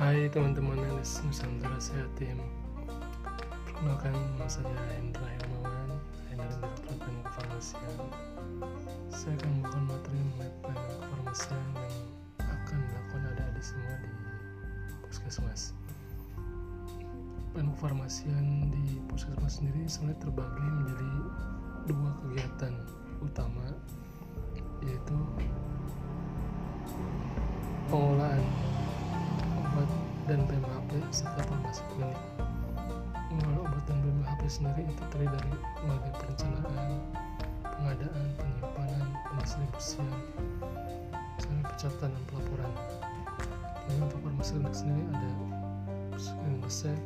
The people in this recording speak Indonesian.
Hai teman-teman Anis Nusantara Sehat Tim. Perkenalkan nama saya Hendra Hermawan. Dari Direktur Pelayanan Kefarmasian. Saya akan membawakan materi mengenai pelayanan kefarmasian yang akan dilakukan adik-adik semua di Puskesmas. Pelayanan kefarmasian di Puskesmas sendiri sebenarnya terbagi menjadi dua kegiatan utama yaitu pengolahan dan PMHP serta farmasi klinik. Pengelolaan obat dan PMHP sendiri itu terdiri dari mulai perencanaan, pengadaan, penyimpanan, pendistribusian, sampai pencatatan dan pelaporan. Dan untuk farmasi klinik sendiri ada screening resep,